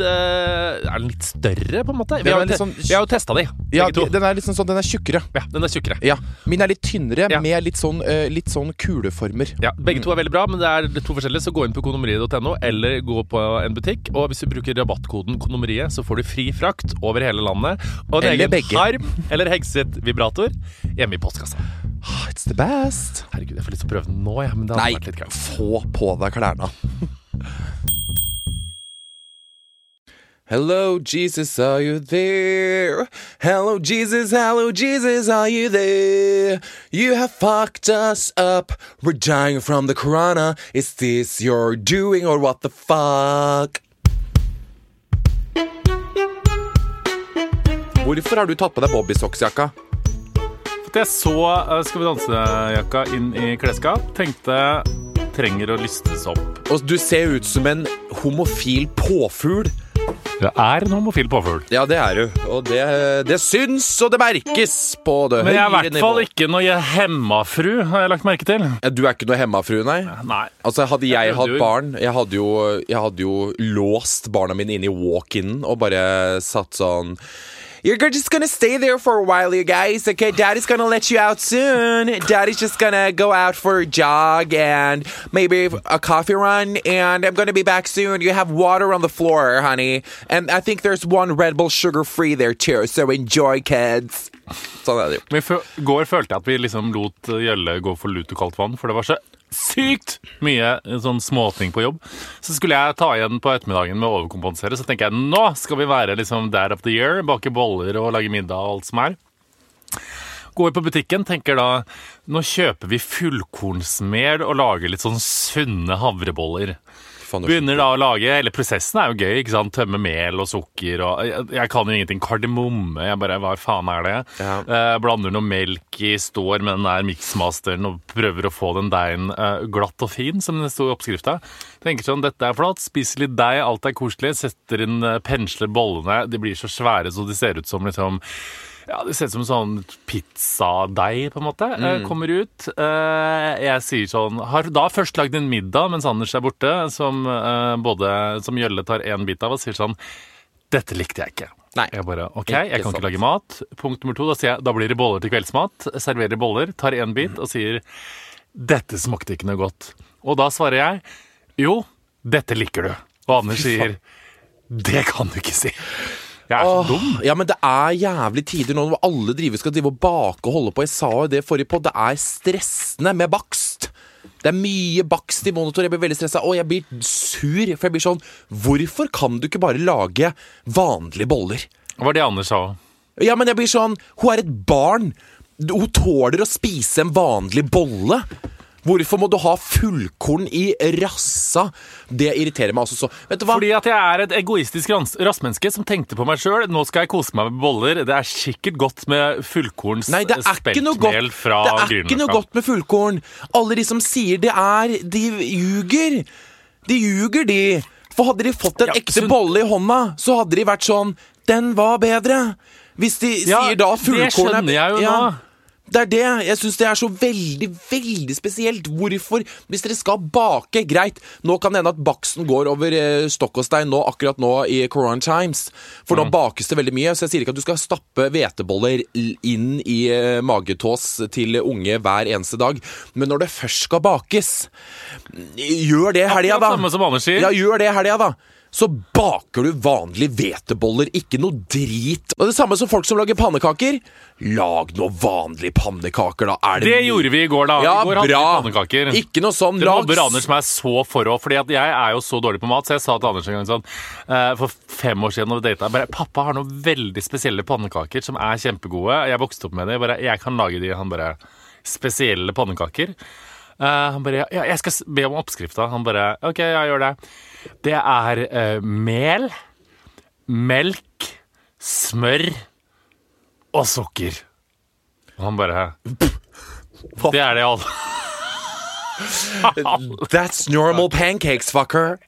eh, Er den litt større, på en måte? Vi har, jo sånn- vi har jo testa de, Ja, begge to. den er litt sånn, den er tjukkere. Ja, den er tjukkere. Ja. Min er litt tynnere, Ja. med litt sånn, eh, litt sånn kuleformer. Ja, Begge to er veldig bra, men det er to forskjellige. Så gå inn på kondomeriet.no eller gå på en butikk. Og hvis du bruker rabattkoden kondomeriet, så får du fri frakt over hele landet. Og en Eller egen begge. harm eller hekset vibrator hjemme i postkassa. Ah, It's the best. Herregud, jeg får lyst til å prøve den nå, jeg, men det hadde Nei, vært litt gøy. få på deg klærne. Hello, Jesus, are you there? Hello, Jesus, hello, Jesus, are you there? You have fucked us up. We're dying from the corona. Is this your doing or what the fuck? Hvorfor har du tatt på deg bobbysocksjakka? Fordi jeg så eh, Skal vi danse-jakka inn i klesskap, tenkte trenger å lystes opp. Og du ser ut som en homofil påfugl. Jeg er en homofil påfugl. Ja, det er du. Og det, det syns, og det merkes på det Men jeg er i hvert nivå. fall ikke noe hemmafru, har jeg lagt merke til. Du er ikke noe hemmafru, nei? Nei. Altså, Hadde jeg Jeg hatt du... barn Jeg hadde jo, jeg hadde jo låst barna mine inn i walk-in og bare satt sånn You're just gonna stay there for a while, you guys. Okay, daddy's gonna let you out soon. Daddy's just gonna go out for a jog and maybe a coffee run, and I'm gonna be back soon. You have water on the floor, honey. And I think there's one Red Bull sugar free there too, so enjoy, kids. Sånn er det i går følte jeg at vi liksom lot eh, gå for lut og kaldt vann, for det var så sykt mye eh, sånn småting på jobb. Så skulle jeg ta igjen på ettermiddagen med å overkompensere, så tenker jeg nå skal vi være liksom dad of the year, bake boller og lage middag og alt som er. Går på butikken, tenker da nå kjøper vi fullkornsmel og lager litt sånn sunne havreboller. Er Begynner da å lage, eller prosessen er jo gøy, ikke sant? Tømme mel og sukker og Jeg, jeg kan jo ingenting. Kardemomme, jeg bare Hva faen er det? Ja. Eh, blander noe melk i, står med den der miksmasteren og prøver å få den deigen eh, glatt og fin, som det sto i oppskrifta. Tenker sånn, dette er flott, spiser litt deig, alt er koselig. Setter inn, eh, pensler bollene. De blir så svære så de ser ut som liksom Ja, Det ser ut som sånn pizzadeig, på en måte. Mm. eh, Kommer ut. Eh, Jeg sier sånn Har da først lagd en middag mens Anders er borte, som eh, både Som Jølle tar én bit av og sier sånn Dette likte jeg ikke. Nei. Jeg bare OK, jeg kan sant. ikke lage mat. Punkt nummer to, da sier jeg da blir det boller til kveldsmat. Serverer boller, tar én bit og sier dette smakte ikke noe godt. Og da svarer jeg jo, dette liker du. Og Anders sier det kan du ikke si. Jeg er så Åh, dum. Ja, men det er jævlig tider nå når alle driver skal drive og bake og holde på. Jeg sa jo det forrige på, det er stressende med bakst. Det er mye bakst i monitor. Jeg blir veldig stressa. Og jeg blir sur, for jeg blir sånn Hvorfor kan du ikke bare lage vanlige boller? Det var det Anders sa òg. Ja, men jeg blir sånn Hun er et barn. Hun tåler å spise en vanlig bolle. Hvorfor må du ha fullkorn i rassa? Det irriterer meg altså så. Vet du hva? Fordi at jeg er et egoistisk rassmenneske som tenkte på meg sjøl. Nå skal jeg kose meg med boller. Det er sikkert godt med fullkorns Nei, det er ikke noe godt, fra det er ikke noe godt med fullkorn. Alle de som sier det er, de ljuger. De ljuger, de. For hadde de fått en Ja, ekte så- bolle i hånda, så hadde de vært sånn Den var bedre. Hvis de Ja, sier da fullkorn er- skjønner jeg jo Ja. nå. Det er det. Jeg syns det er så veldig, veldig spesielt. Hvorfor? Hvis dere skal bake, greit. Nå kan det hende at baksten går over eh, stokk og stein nå, akkurat nå i Corona Times. For nå bakes det veldig mye, så jeg sier ikke at du skal stappe hveteboller inn i eh, magetås til unge hver eneste dag. Men når det først skal bakes, gjør det helga, da. Akkurat samme som Anders sier. Ja, gjør det helga, da. Så baker du vanlige hveteboller, ikke noe drit. Og det samme som folk som lager pannekaker. Lag noe vanlige pannekaker, da. Er det Det gjorde vi i går, da. Ja, I går hadde vi pannekaker. Ikke noe sånn Det lag mobber Anders meg så for òg, fordi jeg er jo så dårlig på mat. Så jeg sa til Anders en gang sånn eh, For fem år siden da vi data, bare Pappa har noen veldig spesielle pannekaker som er kjempegode. Jeg vokste opp med det. Jeg bare, jeg kan lage de. Han bare Spesielle pannekaker. Uh, han bare Ja, jeg skal be om oppskrifta. Han bare OK, jeg gjør det. Det er eh, mel, melk, smør og sukker. Og han bare Det er det alle That's normal pancakes, fucker.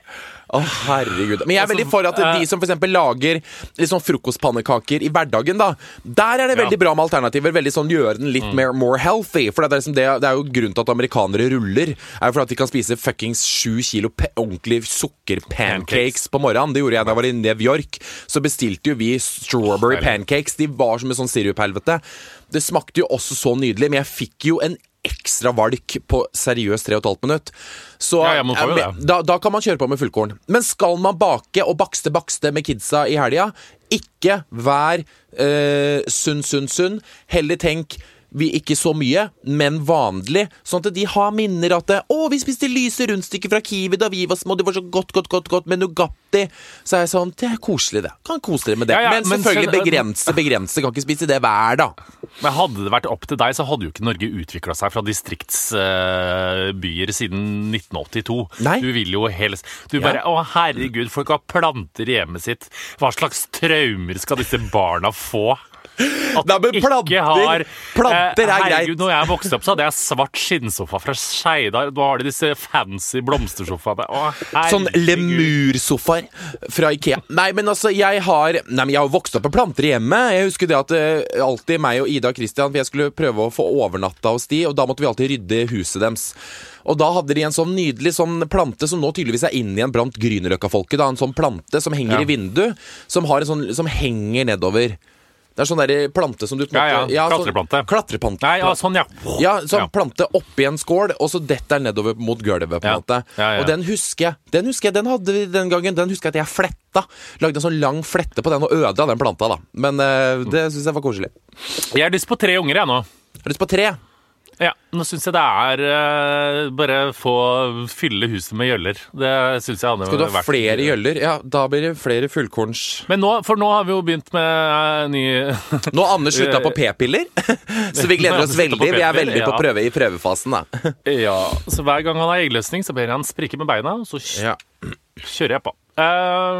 Å, herregud. Men jeg er veldig for at de som for eksempel lager sånn frokostpannekaker i hverdagen, da. Der er det veldig bra med alternativer. Veldig sånn Gjøre den litt mer more healthy. For det er, liksom det, det er jo grunnen til at amerikanere ruller. Er jo for at de kan spise fuckings sju kilo ordentlig sukkerpancakes på morgenen. Det gjorde jeg da jeg var i New York. Så bestilte jo vi strawberry pancakes. De var som en sånn siruphelvete. Det smakte jo også så nydelig, men jeg fikk jo en ekstra valk på seriøst 3 15 minutt. Så Ja, ja, da, da kan man kjøre på med fullkorn. Men skal man bake og bakste bakste med kidsa i helga, ikke vær eh, sunn, sunn, sunn. Heller tenk vi ikke så mye, men vanlig. Sånn at de har minner at det, 'Å, vi spiste lyse rundstykker fra Kiwi da vi var små. Det var så godt, godt, godt, godt med Nugatti.' Så er jeg sånn Det er koselig, det. Kan kose dere med det. Ja, ja, men men selvfølgelig begrense, begrense. Kan ikke spise det hver dag. Men hadde det vært opp til deg, så hadde jo ikke Norge utvikla seg fra distriktsbyer siden 1982. Nei. Du vil jo helst Du Ja. bare Å, herregud, folk har planter i hjemmet sitt. Hva slags traumer skal disse barna få? At Nei, men planter, ikke har planter er eh, greit. Herregud, når jeg vokste opp, så hadde jeg svart skinnsofa fra Skeidar. Nå har de disse fancy blomstersofaene. Sånn lemursofaer fra Ikea. Nei, men altså, jeg har Nei, men jeg har vokst opp med planter i hjemmet. Jeg husker det at uh, alltid meg og Ida og Christian jeg skulle prøve å få overnatta hos de, og da måtte vi alltid rydde huset deres. Og da hadde de en sånn nydelig sånn plante som nå tydeligvis er inn igjen blant Grünerløkka-folket. En sånn plante som henger Ja. i vindu, som, har en sånn, som henger nedover. Det er sånn der plante som du på en Ja, måte- ja, sånn- klatreplante. Klatreplante. Nei, ja, sånn, ja. Ja, sånn Ja. plante oppi en skål, og så detter den nedover mot gulvet. på en Ja. måte Ja, ja. Og den husker jeg Den husker jeg, den hadde vi den gangen Den husker jeg at jeg fletta. Lagde en sånn lang flette på den og ødela den planta. da Men eh, det syns jeg var koselig. Jeg har lyst på tre unger, jeg nå. Har du lyst på tre? Ja, nå syns jeg det er uh, Bare få fylle huset med gjøller. Det syns jeg hadde Skal du ha vært flere gjøller? Ja, da blir det flere fullkorns... Men nå, for nå har vi jo begynt med uh, ny Nå har Anders slutta på p-piller, så vi gleder oss veldig. Vi er veldig ja. på prøve i prøvefasen, da. Ja, Så hver gang han har eggløsning, så ber jeg han sprike med beina, og så kjører jeg på. Eh,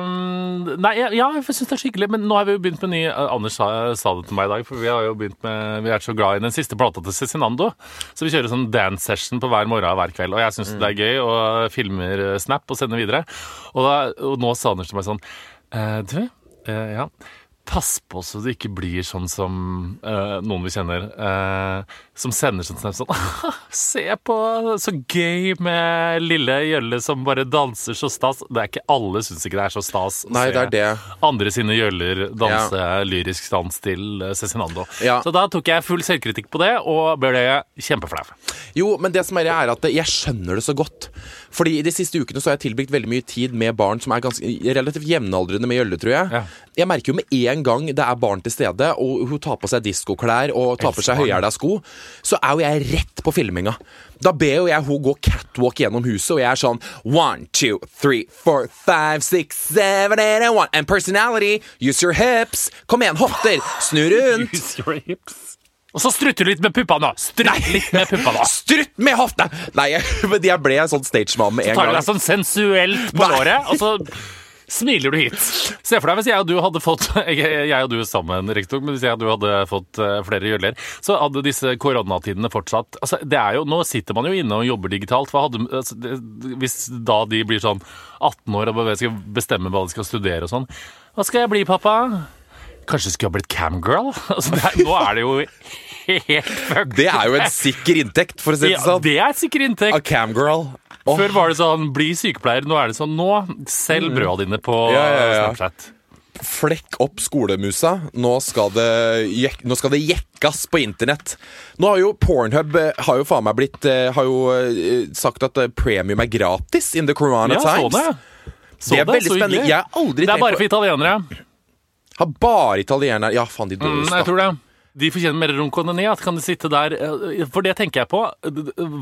nei, ja, jeg syns det er skikkelig. men nå har vi jo begynt med ny eh, Anders sa, sa det til meg i dag, for vi har jo begynt med Vi er så glad i den siste plata til Cezinando, så vi kjører sånn dance session på hver morgen og hver kveld. Og jeg syns det er gøy, og filmer eh, Snap og sender videre. Og, da, og nå sa Anders til meg sånn uh, Du, ja. Pass på så du ikke blir sånn som uh, noen vi kjenner, uh, som sender sånn snap sånn Se på, så gøy med lille Jølle som bare danser så stas. Det er ikke alle syns ikke det er så stas å Nei, se det er det. andre sine jøller danse lyrisk dans til eh, Cezinando. Ja. Så da tok jeg full selvkritikk på det, og ble kjempeflau. Jo, men det som er, er at jeg skjønner det så godt. Fordi de siste ukene så har jeg tilbrakt veldig mye tid med barn som er ganske relativt jevnaldrende med Jølle, tror jeg. Ja. Jeg merker jo med en gang det er barn til stede, og hun tar på seg diskoklær og tar på seg høyhæla sko, så er jo jeg rett på filminga. Da ber jo jeg hun gå catwalk gjennom huset, og jeg er sånn One, two, three, four, five, six, seven, eight, and one. And personality, use your hips. Kom igjen, hofter. Snu rundt. Use your hips. Og så strutter du litt med puppene. Strutt litt med puppene. Strutt med hofta! Nei, jeg, men jeg ble en sånn stagemann med en gang. Så tar du deg sånn sensuelt på Nei. låret, og så smiler du hit. Se for deg hvis jeg og du hadde fått Jeg, og du sammen, riktignok, men hvis jeg og du hadde fått eh, flere jøller, så hadde disse koronatidene fortsatt altså, det er jo, Nå sitter man jo inne og jobber digitalt. Hadde, altså, det, hvis da de blir sånn 18 år og skal bestemme hva de skal studere og sånn Hva skal jeg bli, pappa? Kanskje skulle ha blitt camgirl? Altså, er, nå er det jo helt fucked. Det er jo en sikker inntekt, for å si det Ja, sånn. det er sikker inntekt. A camgirl. Åh, Før var det sånn, bli sykepleier. Nå er det sånn, nå selg brøda dine på Mm. Ja, ja, ja. Snapchat. Flekk opp skolemusa. Nå skal, det, nå skal det jekkes på internett. Nå har jo Pornhub eh, har jo faen meg blitt eh, Har jo eh, sagt at premium er gratis in the Corona Ja, så Times. det. Så Det er veldig så spennende. Jeg har aldri Det er bare for italienere. Har bare italienere Ja, faen, de Mm, dårligste. jeg tror det. De fortjener mer ronkoneniat. Kan de sitte der eh, For det tenker jeg på.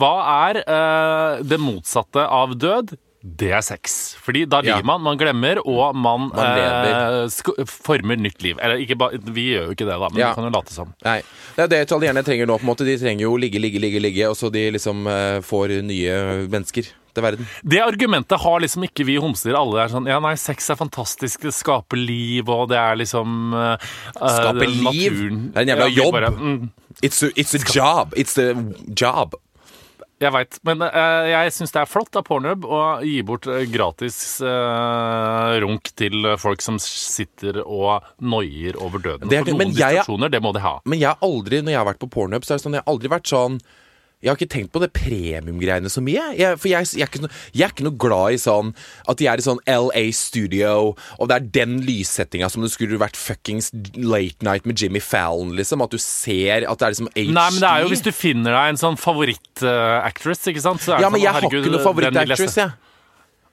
Hva er uh, det motsatte av død? Det er sex. Fordi da Ja. man, man glemmer, og man, Man eh, former nytt liv. Eller ikke ba, vi gjør jo ikke det, da, men Ja. vi kan jo late som. Nei, det er det italienerne trenger nå. på en måte De trenger jo ligge, ligge, ligge, ligge og så de liksom eh, får nye mennesker til verden. Det argumentet har liksom ikke vi homser. Alle er sånn Ja, nei, sex er fantastisk, det skaper liv, og det er liksom uh, Skaper liv? Det er en jævla jobb. Bare, mm, It's a, it's a job. It's a job. jeg veit. Men uh, jeg syns det er flott av Pornhub å gi bort gratis uh, runk til folk som sitter og noier over døden. Det er- For noen men jeg distraksjoner, det må de ha. Men jeg har aldri, når jeg har vært på Pornhub, så er det sånn, jeg har aldri vært sånn jeg har ikke tenkt på det premiumgreiene så mye. Jeg, for jeg, jeg, er ikke, no- jeg er ikke noe glad i sånn at de er i sånn LA Studio, og det er den lyssettinga som det skulle vært fuckings Late Night med Jimmy Fallon, liksom. At du ser at det er liksom HD. Nei, men det er jo hvis du finner deg en sånn favoritt-actress, ikke sant? Så er Ja, men sånn, jeg har ikke noe favorittactress, jeg jeg.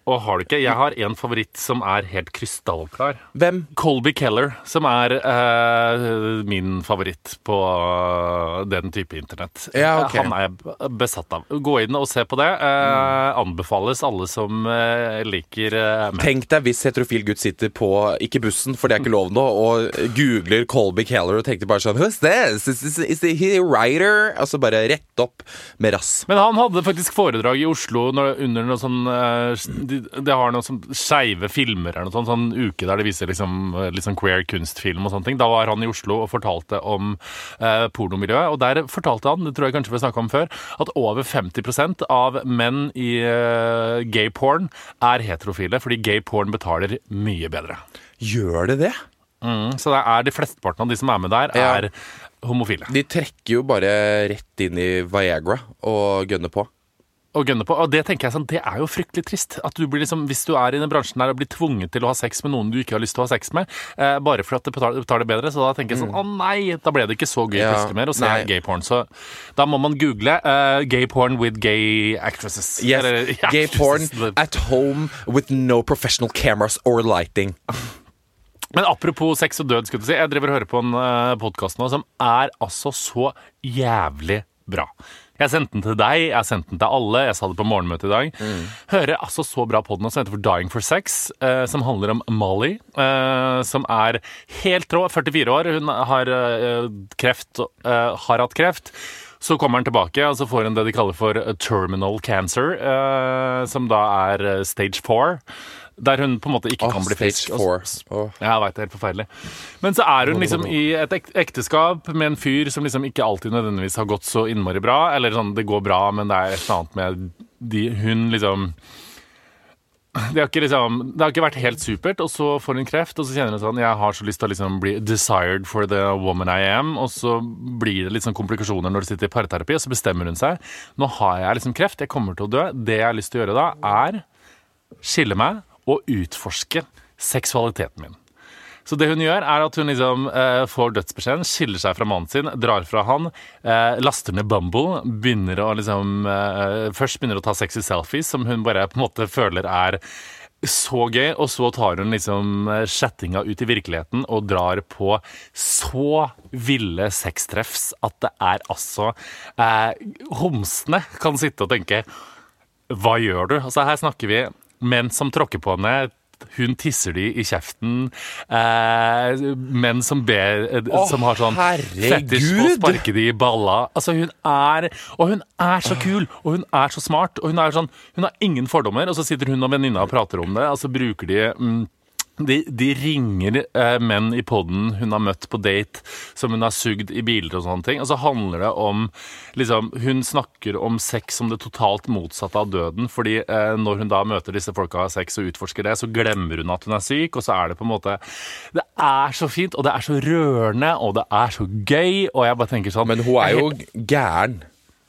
Og har du ikke? Jeg har en favoritt som er helt krystallklar. Hvem? Colby Keller, som er eh, min favoritt på eh, den type internett. Ja, ok. Han er besatt av. Gå inn og se på det. Eh, Anbefales alle som eh, liker eh, menn. Tenk deg hvis heterofil gutt sitter på, ikke bussen, for det er ikke lov nå, og googler Colby Keller og tenker bare sånn Who's this? Is, is, is he a writer? Altså bare rett opp med rass. Men han hadde faktisk foredrag i Oslo under noe sånn eh, de, Det har noe sånn skeive filmer eller noe sånt, sånn uke der de viser liksom, liksom queer kunstfilm og sånne ting. Da var han i Oslo og fortalte om eh, pornomiljøet, og der fortalte han, det tror jeg kanskje vi snakka om før, at over 50% av menn i eh, gay porn er heterofile, fordi gay porn betaler mye bedre. Gjør det det? Mm, så det er de flesteparten av de som er med der, Ja. er homofile. De trekker jo bare rett inn i Viagra og gønner på. Å gønne på. Og det tenker jeg sånn, det er jo fryktelig trist. At du blir liksom, Hvis du er i den bransjen der og blir tvunget til å ha sex med noen du ikke har lyst til å ha sex med, eh, bare for at det betaler, betaler bedre, så da tenker jeg sånn Å nei, da ble det ikke så gøy Mm. Ja, plutselig mer å se nei. gay porn. Så da må man google uh, gay porn with gay actresses. Yes, Eller, gay porn at home with no professional cameras or lighting. Men apropos sex og død, skulle du si. Jeg driver og hører på en uh, podkast nå som er altså så jævlig bra. Jeg sendte den til deg, jeg sendte den til alle. Jeg sa det på morgenmøtet i dag. Hører altså så bra på den som heter for Dying for Sex, eh, som handler om Molly, eh, som er helt rå. 44 år. Hun har eh, kreft, eh, har hatt kreft. Så kommer han tilbake, og så får hun det de kaller for terminal cancer, eh, som da er eh, stage four. Der hun på en måte ikke oh, kan bli frisk. Oh. Ja, jeg vet det er helt forferdelig. Men så er hun liksom i et ek ekteskap med en fyr som liksom ikke alltid nødvendigvis har gått så innmari bra. Eller sånn, det går bra, men det er et eller annet med de, hun liksom det har, ikke liksom, det har ikke vært helt supert, og så får hun kreft, og så kjenner hun sånn Jeg har så lyst til å liksom bli desired for the woman I am, og så blir det litt sånn komplikasjoner når du sitter i parterapi, og så bestemmer hun seg. Nå har jeg liksom kreft, jeg kommer til å dø. Det jeg har lyst til å gjøre da, er skille meg og utforske seksualiteten min. Så det hun gjør, er at hun liksom eh, får dødsbeskjeden, skiller seg fra mannen sin, drar fra han, eh, laster ned Bumble, begynner å liksom eh, Først begynner å ta sexy selfies, som hun bare på en måte føler er så gøy, og så tar hun liksom eh, chattinga ut i virkeligheten og drar på så ville sextreffs at det er altså eh, Homsene kan sitte og tenke Hva gjør du? Altså Her snakker vi menn som tråkker på henne. Hun tisser de i kjeften. Eh, menn som ber eh, Å, Som har sånn fetisj på å sparke de i balla. Altså Hun er Og hun er så kul, og hun er så smart. Og hun er sånn Hun har ingen fordommer, og så sitter hun og venninna og prater om det, og så bruker de mm, de, de ringer eh, menn i poden hun har møtt på date, som hun har sugd i biler og sånne ting. Og så handler det om liksom, Hun snakker om sex som det totalt motsatte av døden. fordi eh, når hun da møter disse folka og har sex og utforsker det, så glemmer hun at hun er syk, og så er det på en måte Det er så fint, og det er så rørende, og det er så gøy, og jeg bare tenker sånn Men hun er jo gæren.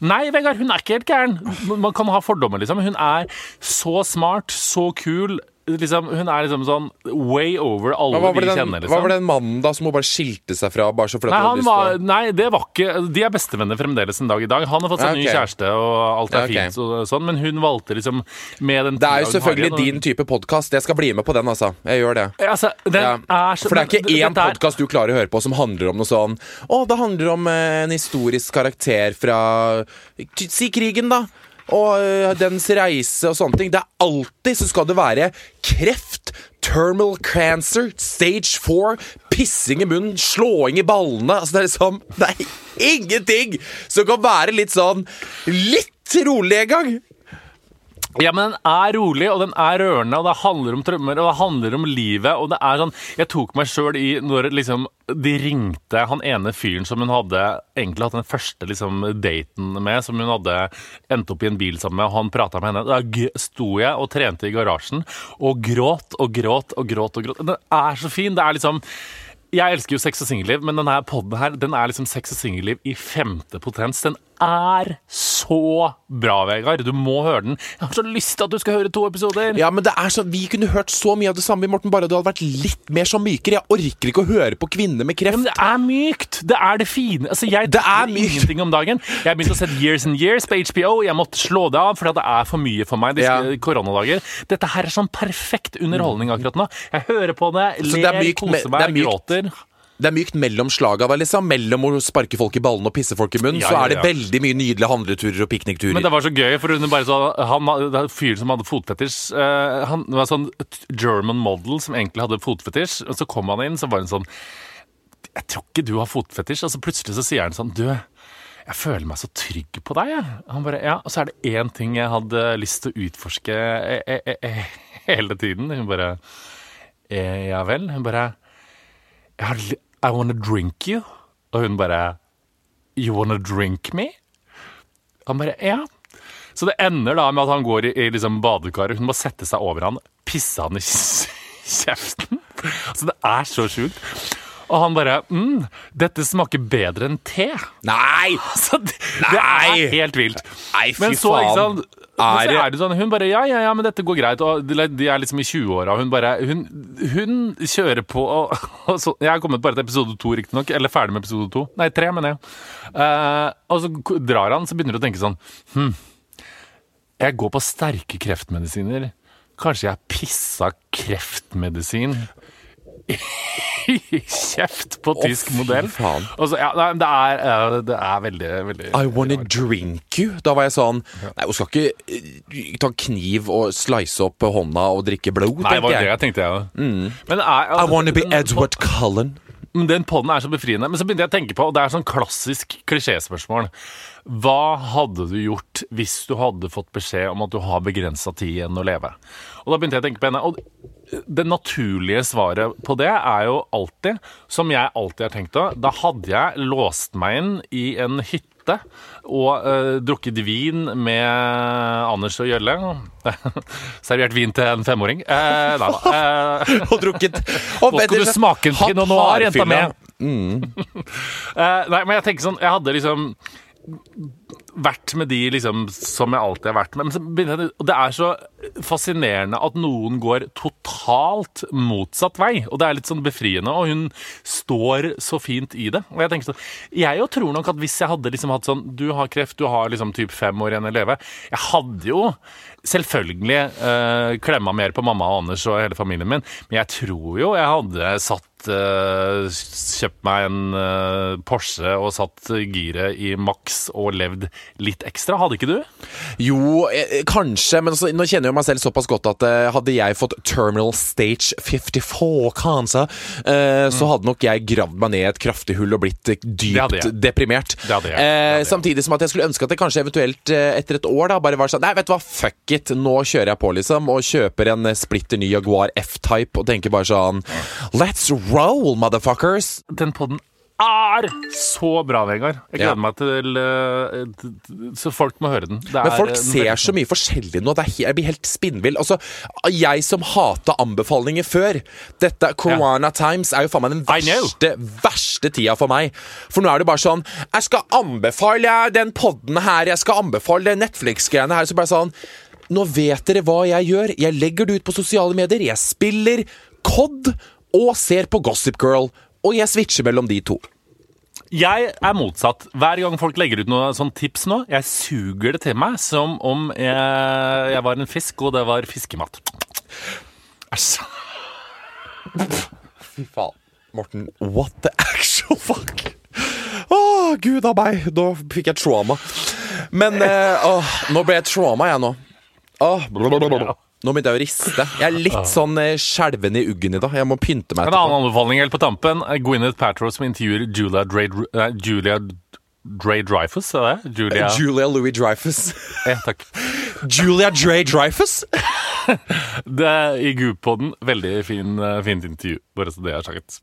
Nei, Vegard, hun er ikke helt gæren. Man kan ha fordommer, liksom. Hun er så smart, så kul. Liksom, hun er liksom sånn way over alle vi den, kjenner, liksom. hva var den mannen da som hun bare skilte seg fra? Bare så fordi Nei, han hadde var, nei, det var ikke De er bestevenner fremdeles en dag i dag. Han har fått seg Ja, ny kjæreste, og alt er Ja, ok. fint, og sånn, men hun valgte liksom med den Det er jo selvfølgelig har din type podkast. Jeg skal bli med på den, altså. Jeg gjør det. Altså, den Ja. så For det er ikke men én podkast du klarer å høre på som handler om noe sånn Å, det handler om eh, en historisk karakter fra Si krigen, da. Og eh, dens reise og sånne ting. Det er alltid så skal det være kreft, terminal cancer, stage four, pissing i munnen, slåing i ballene. Altså, det er liksom Det er ingenting som kan være litt sånn Litt rolig en gang. Ja, men den er rolig, og den er rørende, og det handler om trømmer, og det handler om livet, og det er sånn Jeg tok meg sjøl i når liksom de ringte han ene fyren som hun hadde egentlig hatt den første liksom daten med, som hun hadde endt opp i en bil sammen med, og han prata med henne. Da sto jeg og trente i garasjen og gråt og gråt og gråt og gråt. Den er så fin. Det er liksom jeg elsker jo sex og singelliv, men denne podden her, den er liksom sex og singelliv i femte potens. Den er så bra, Vegard. Du må høre den. Jeg har så lyst til at du skal høre to episoder. Ja, men det er sånn, Vi kunne hørt så mye av det samme, Morten, bare du hadde vært litt mer så mykere. Jeg orker ikke å høre på kvinner med kreft. Men det er mykt! Det er det fine. Altså, jeg Det er mykt. ingenting om dagen. Jeg har begynt å se Years and Years på HBO. Jeg måtte slå det av, for det er for mye for meg disse Ja. koronadager. Dette her er sånn perfekt underholdning akkurat nå. Jeg hører på det, ler, er mykt koser det er meg, gråter. Det er mykt mellom slaga, liksom. Mellom å sparke folk i ballene og pisse folk i munnen, Ja, så er det ja. veldig mye nydelige handleturer og piknikturer. Men det var så gøy, for hun bare så, han, fyren som hadde fotfetisj uh, Han var sånn German model som egentlig hadde fotfetisj. Og så kom han inn, så var hun sånn Jeg tror ikke du har fotfetisj. Og så plutselig så sier han sånn Du, jeg føler meg så trygg på deg, jeg. Han bare Ja. Og så er det én ting jeg hadde lyst til å utforske eh, eh, eh, hele tiden. Hun bare eh, Ja vel? Hun bare jeg har, I wanna drink you. Og hun bare You wanna drink me? Han bare Ja. Så det ender da med at han går i, i liksom badekaret. Hun må sette seg over han, pisse han i kjeften. Altså, det er så sjukt. Og han bare mm, 'Dette smaker bedre enn te'. Nei! Så det, det er helt vilt. Nei, fy Men så, ikke sant Er er det sånn, Hun bare ja, ja, ja, men dette går greit. Og de er liksom i 20-åra. Hun bare hun, hun kjører på og, og så, Jeg har kommet bare til episode to, riktignok. Eller ferdig med episode to. Nei, tre, mener jeg. Uh, og så drar han, så begynner du å tenke sånn Hm, jeg går på sterke kreftmedisiner. Kanskje jeg pissa kreftmedisin kjeft på tysk oh, modell. så, ja, nei, det, er, eh, det er veldig, veldig I wanna drink you. Da var jeg sånn Nei, hun skal ikke eh, ta kniv og slice opp hånda og drikke blod, Nei, det var det jeg. tenkte, jeg òg. Men er, altså, I wanna be Edward Cullen. Den podden er så befriende. Men så begynte jeg å tenke på, og det er sånn klassisk klisjéspørsmål Hva hadde du gjort hvis du hadde fått beskjed om at du har begrensa tid igjen å leve? Og da begynte jeg å tenke på henne. Og det naturlige svaret på det er jo alltid, som jeg alltid har tenkt da, da hadde jeg låst meg inn i en hytte og uh, drukket vin med Anders og Gjølle. Servert vin til en femåring. Eh, da. Eh, Og drukket nå skal du smake en pinot noir, jenta mi. Eh, nei, men jeg tenker sånn Jeg hadde liksom vært med de liksom som jeg alltid har vært med. Men det er så fascinerende at noen går totalt motsatt vei. Og det er litt sånn befriende, og hun står så fint i det. Og jeg tenker sånn Jeg jo tror nok at hvis jeg hadde liksom hatt sånn Du har kreft, du har liksom typ fem år igjen å leve. Jeg hadde jo selvfølgelig eh, klemma mer på mamma og Anders og hele familien min, men jeg tror jo jeg hadde satt eh, Kjøpt meg en uh, Porsche og satt giret i maks og levd litt ekstra. Hadde ikke du? Jo, eh, kanskje, men altså, nå kjenner jeg meg selv såpass godt at eh, hadde jeg fått terminal stage 54 cancer, eh, så hadde nok jeg gravd meg ned i et kraftig hull og blitt eh, Mm. Det dypt deprimert. Det hadde jeg. Det hadde Eh, jeg. samtidig som at jeg skulle ønske at det kanskje eventuelt eh, etter et år da bare var sånn Nei, vet du hva, fuck it, nå kjører jeg på, liksom, og kjøper en eh, splitter ny Jaguar F-Type og tenker bare sånn Let's roll, motherfuckers! Den podden er så bra, Vegard. Jeg gleder Ja. meg til t- Så folk må høre den. Det Men er folk ser veldig- så mye forskjellig nå. Det er, jeg blir helt spinnvill. Altså, jeg som hata anbefalinger før Dette Corona Times er jo faen meg den verste, verste tida for meg. For nå er det bare sånn Jeg skal anbefale den podden her, jeg skal anbefale Netflix-greiene her. Så bare sånn Nå vet dere hva jeg gjør. Jeg legger det ut på sosiale medier. Jeg spiller COD og ser på Gossip Girl. Og jeg switcher mellom de to. Jeg er motsatt. Hver gang folk legger ut noe sånn tips nå, jeg suger det til meg som om jeg, jeg var en fisk, og det var fiskemat. Æsj. Fy faen. Morten, what the actual fuck? Å, gud a meg. Da fikk jeg trauma. Men eh, oh, nå ble jeg trauma, jeg nå. Oh, blablabla. Nå begynte jeg å riste. Jeg er litt sånn eh, skjelven i uggen i dag. Jeg må pynte meg En annen anbefaling helt på tampen. Gwyneth Paltrow som intervjuer Julia Dre, nei, Julia Dre Dreyfus, er det? Julia Julia Louis Dreyfus. ja, Takk. Julia Dre Dreyfus? Det er I Goop-podden. Veldig fin, eh, fint intervju, bare så det er sagt.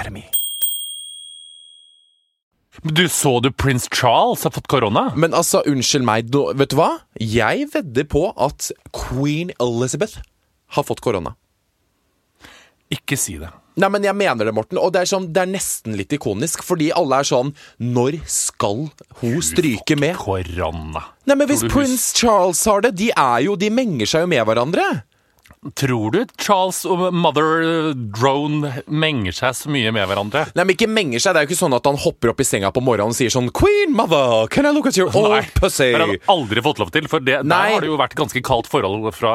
Men Du Så du prins Charles har fått korona? Men altså, unnskyld meg, nå, vet du hva? Jeg vedder på at queen Elizabeth har fått korona. Ikke si det. Nei, men jeg mener det, Morten. Og det er, sånn, det er nesten litt ikonisk, fordi alle er sånn Når skal hun stryke med? Korona. Nei, men hvis prins Charles har det, de er jo De menger seg jo med hverandre. Tror du Charles og mother drone menger seg så mye med hverandre? Nei, men ikke menger seg. Det er jo ikke sånn at han hopper opp i senga på morgenen og sier sånn Queen mother, can I look at your old Nei, pussy? Det har han aldri fått lov til, for det, der har det jo vært ganske kaldt forhold fra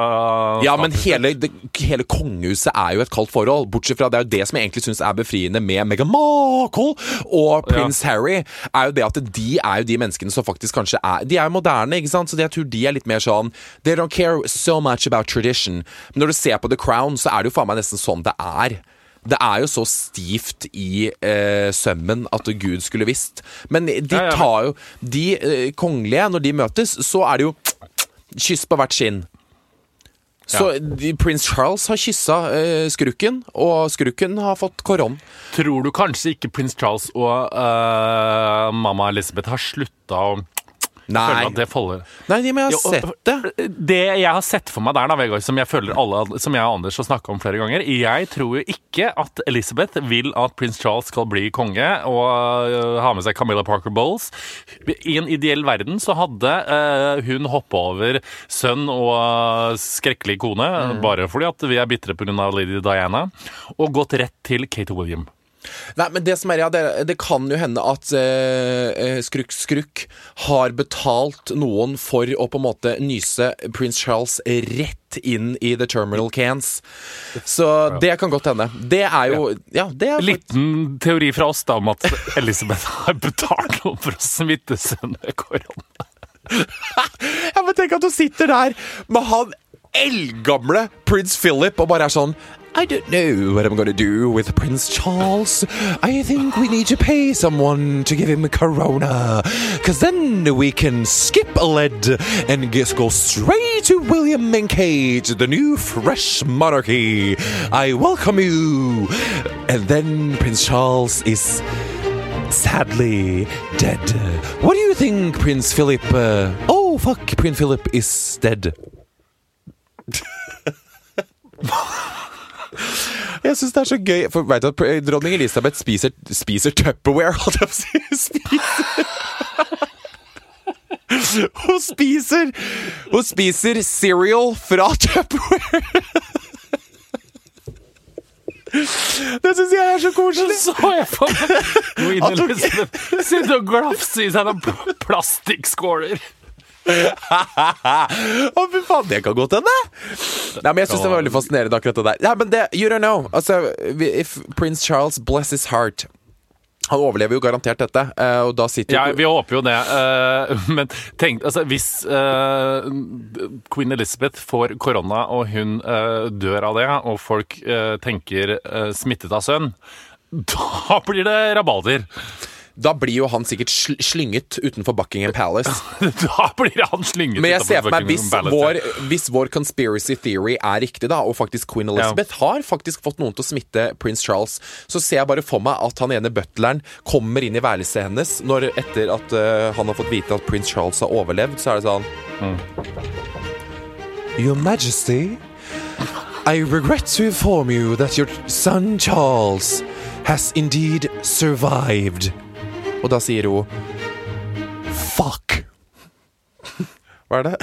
Ja, men hele, det, hele kongehuset er jo et kaldt forhold. Bortsett fra det er jo det som jeg egentlig syns er befriende med Meghan Markle og prins Harry, er jo det at de er jo de menneskene som faktisk kanskje er De er jo moderne, ikke sant, så jeg tror de er litt mer sånn They don't care so much about tradition. Når du ser på The Crown, så er det jo faen meg nesten sånn det er. Det er jo så stivt i eh, sømmen at Gud skulle visst. Men de Ja, ja, tar jo De eh, kongelige, når de møtes, så er det jo kyss på hvert skinn. Så de, prins Charles har kyssa eh, skrukken, og skrukken har fått koron. Tror du kanskje ikke prins Charles og eh, mamma Elizabeth har slutta å Nei, føle at det? Nei men jeg har sett det. Det jeg har sett for meg der, da, Vegard, som jeg føler alle, som jeg og Anders har snakka om flere ganger Jeg tror jo ikke at Elizabeth vil at prins Charles skal bli konge og øh, ha med seg Camilla Parker Bowles. I en ideell verden så hadde øh, hun hoppa over sønn og skrekkelig kone, bare fordi at vi er bitre pga. lady Diana, og gått rett til Kate William. Nei, men det som er, ja, det, det kan jo hende at eh, eh, Skrukk Skrukk har betalt noen for å på en måte nyse prins Charles rett inn i the terminal cans. Så det kan godt hende. Det er jo Ja, det er Liten teori fra oss da om at Elisabeth har betalt noen for å smitte sønnen med korona. Ja, men tenk at hun sitter der med han eldgamle prins Philip og bare er sånn I don't know what I'm gonna do with Prince Charles. I think we need to pay someone to give him a corona. Cause then we can skip a lead and just go straight to William and Kate, the new fresh monarchy. I welcome you. And then Prince Charles is sadly dead. What do you think, Prince Philip? Uh, oh, fuck, Prince Philip is dead. Jeg syns det er så gøy, for vet du at dronning Elisabeth spiser, spiser Tupperware, holdt jeg på å si. Spiser. Hun spiser Hun spiser cereal fra Tupperware. Det syns jeg er så koselig. Så jeg for meg sitte og glafse i seg noen plastikkskåler. Å, fy faen, det kan godt hende. Nei, men jeg syns det var veldig fascinerende, akkurat det der. Nei, men det, you don't know. Altså, if Prince Charles bless his heart Han overlever jo garantert dette, eh, og da sitter Ja, vi håper jo det. eh, Men tenk, altså, hvis eh, queen Elizabeth får korona, og hun dør av det, og folk tenker smittet av sønn, da blir det rabalder. Da blir jo han sikkert sl slynget utenfor Buckingham Palace. Da blir han slynget Men jeg ser for meg, hvis vår, hvis vår conspiracy theory er riktig, da, og faktisk queen Elizabeth har faktisk fått noen til å smitte prins Charles, så ser jeg bare for meg at han ene butleren kommer inn i værelset hennes når, etter at uh, han har fått vite at prins Charles har overlevd, så er det sånn Your Majesty, I regret to inform you that your son Charles has indeed survived. Og da sier hun Fuck. Hva er det?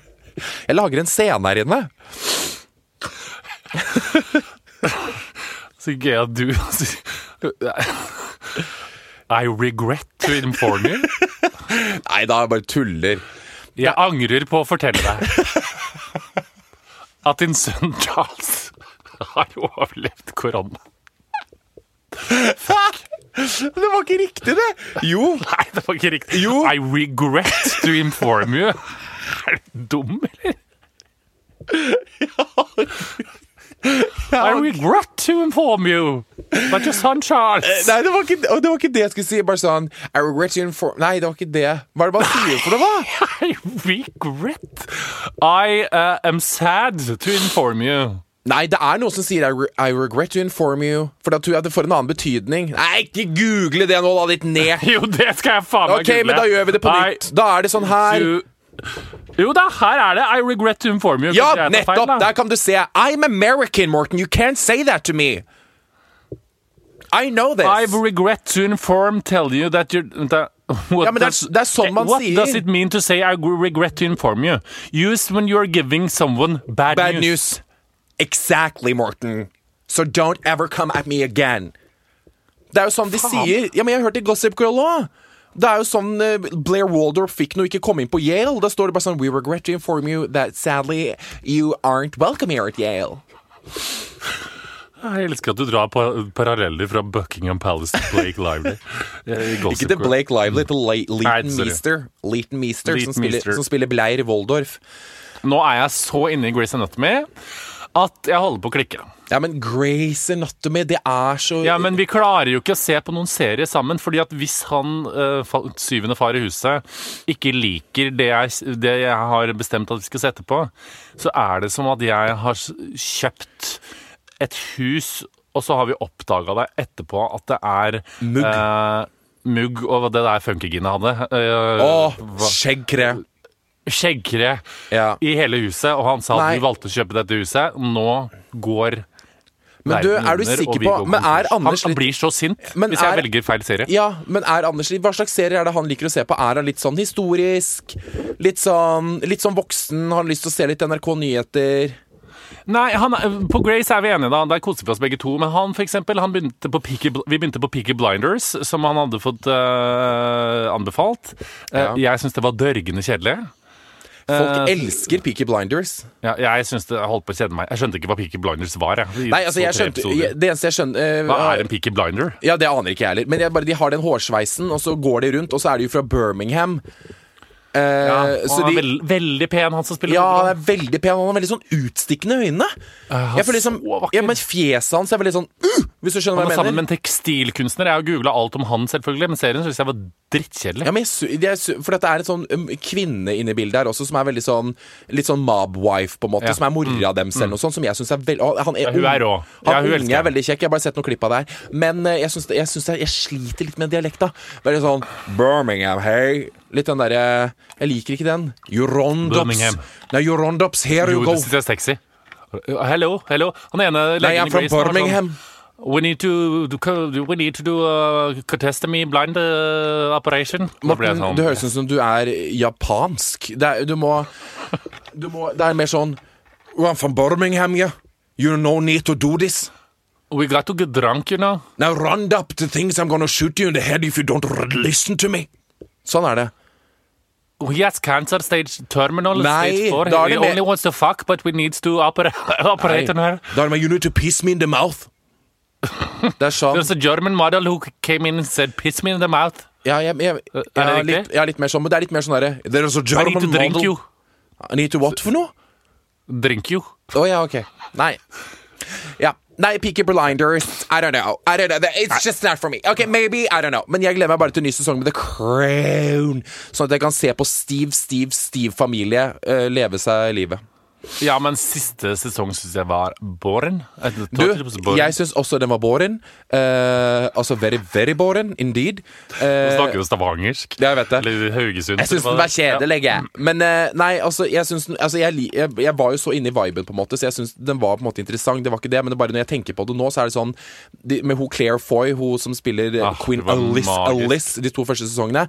Jeg lager en scene her inne. Så gøy at du I regret to inform you. Nei da, jeg bare tuller. Jeg angrer på å fortelle deg at din sønn Charles har overlevd korona. Det var ikke riktig, det! Jo. Nei, det var ikke riktig. Jo. I regret to inform you. Er du dum, eller? I regret to inform you but your son Charles Nei, det var, ikke, det var ikke det jeg skulle si. Bare sånn I regret to inform Nei, det var ikke det. Hva er det man sier for noe, da? I regret I uh, am sad to inform you. Nei, det er noen som sier I, re I regret to inform you. For da tror jeg det får en annen betydning. Nei, ikke google det nå, da, ditt ned. Jo, det skal jeg faen meg Ok, men da gjør vi det på Nei, nytt. Da er det sånn her. Jo da, her er det I regret to inform you. Ja, nettopp! feil. Der kan du se. I'm American, Morten. You can't say that to me. I know this. I regret to inform, tell you that you're that, what Ja, men det er- det er sånn man what sier. does it mean to say I regret to inform you? Used when you are giving someone bad, Bad news. news. Exactly, Morten. So don't ever come at me again. Det er jo sånn de sier. Ja, men Jeg har hørt i Gossip Girl òg. Det er jo sånn eh, Blair Waldorf fikk når hun ikke kom inn på Yale. Da står det bare sånn We regret to inform you that sadly you aren't welcome here at Yale. Jeg elsker at du drar pa paralleller fra Buckingham Palace til Blake Lively. Eh, Ikke til Blake Lively, til Le Leighton. Meester. Leighton Meester, Leighton som, spiller, Meester. som spiller Blair Waldorf. Nå er jeg så inne i Grace Anatomy at jeg holder på å klikke. Ja, men Grace Anatomy, det er så Ja, Men vi klarer jo ikke å se på noen serier sammen. fordi at hvis han, eh, syvende far i huset, ikke liker det jeg, det jeg har bestemt at vi skal sette på, så er det som at jeg har kjøpt et hus, og så har vi oppdaga det etterpå at det er Mugg. eh, mugg og det der funkyginet hadde. eh, Å, hva- skjeggkre. Ja. i hele huset, og han sa Nei. at du valgte å kjøpe dette huset. Nå går Men du, verden er du under, sikker og vi på går Men er konkurs. Anders Han litt blir så sint Men hvis jeg er- velger feil serie. Ja, men er Anders litt Hva slags serie er det han liker å se på? Er han litt sånn historisk? Litt sånn, litt sånn voksen? Har han lyst til å se litt NRK Nyheter? Nei, han, er- På Grace er vi enige, da. Der koser vi oss begge to. Men han, for eksempel, han begynte på Peaky, Bl- vi begynte på Peaky Blinders, som han hadde fått øh, anbefalt. Eh, Jeg syns det var dørgende kjedelig. Folk Eh, elsker Peaky Blinders. Ja, jeg synes det holdt på å kjede meg. Jeg skjønte ikke hva Peaky Blinders var. Jeg, Nei, altså, jeg skjønte. Det eneste jeg skjønner uh, Hva er en Peaky Blinder? Ja, det aner ikke jeg heller. Men jeg bare, de har den hårsveisen, og så går de rundt, og så er de jo fra Birmingham. Eh, Ja, han er de, veld, veldig pen, han som spiller ja, han er veldig pen. Han har veldig sånn utstikkende øyne. jeg føler liksom, ja, Men fjeset hans er veldig sånn uh, Hvis du skjønner hva er mener sammen med en tekstilkunstner. Jeg har googla alt om han, selvfølgelig, men serien syns jeg var drittkjedelig. Ja, men jeg, sy- for det er en sånn um, kvinne inne i bildet her også, som er veldig sånn Litt sånn mob-wife, på en måte. Ja. Som er mora deres, eller noe sånt. Som jeg syns er veldig Han er, Ja, hun er rå. Han hun unge er veldig kjekk. Jeg har bare sett noen klipp av det her. Men eh, jeg, syns jeg, jeg sliter litt med dialekta. Veldig sånn Birmingham, hey. Litt den derre Jeg liker ikke den. Jurondops. Nei, Jurondops, here Jo, you go. er sexy. Hello, hello. Han ene Nei, jeg er var sånn, Birmingham. We need to, do, we need to do a catastrophe blind uh, operation. Morten, sånn, det høres ut som du er japansk. Det er, du må, du må Det er mer sånn I'm from Birmingham, yeah. You no need to do this. We got to get drunk, you know. Now run up the things I'm gonna shoot you in the head if you don't listen to me. Sånn er det. He has cancer stage terminal Nei, stage 4. er He only wants to fuck, but we needs to opera operate on her. Da er det med You need to piss me in the mouth. Det er sånn. There's a German model who came in and said, piss me in the mouth. Ja, jeg, jeg, Er det litt, jeg, er litt mer sånn, men det er litt mer sånn derre There's a I need to drink model. you. I need to what for noe? Drink you. Å ja, ok. Nei. Ja. Nei, Peaky Blinders. I don't know. I don't know. It's just not for me. Ok, maybe. I don't know. Men jeg gleder meg bare til en ny sesong med The Crown. Sånn at jeg kan se på Steve, Steve, Steve-familie uh, leve seg livet. Ja, men siste sesong syns jeg var boring. Du, jeg syns også den var boring. Uh, altså very, very boring indeed. Uh, du snakker jo stavangersk. ja, jeg vet det. Eller Haugesund. Jeg syns den var kjedelig, jeg. Men uh, nei, altså, jeg, synes, altså jeg, jeg, jeg var jo så inne i viben, på en måte så jeg syns den var på en måte interessant. Det var ikke det, men det bare når jeg tenker på det nå, så er det sånn de, Med hun Claire Foy, hun som spiller eh, Ah, Queen Alice. Alice de to første sesongene.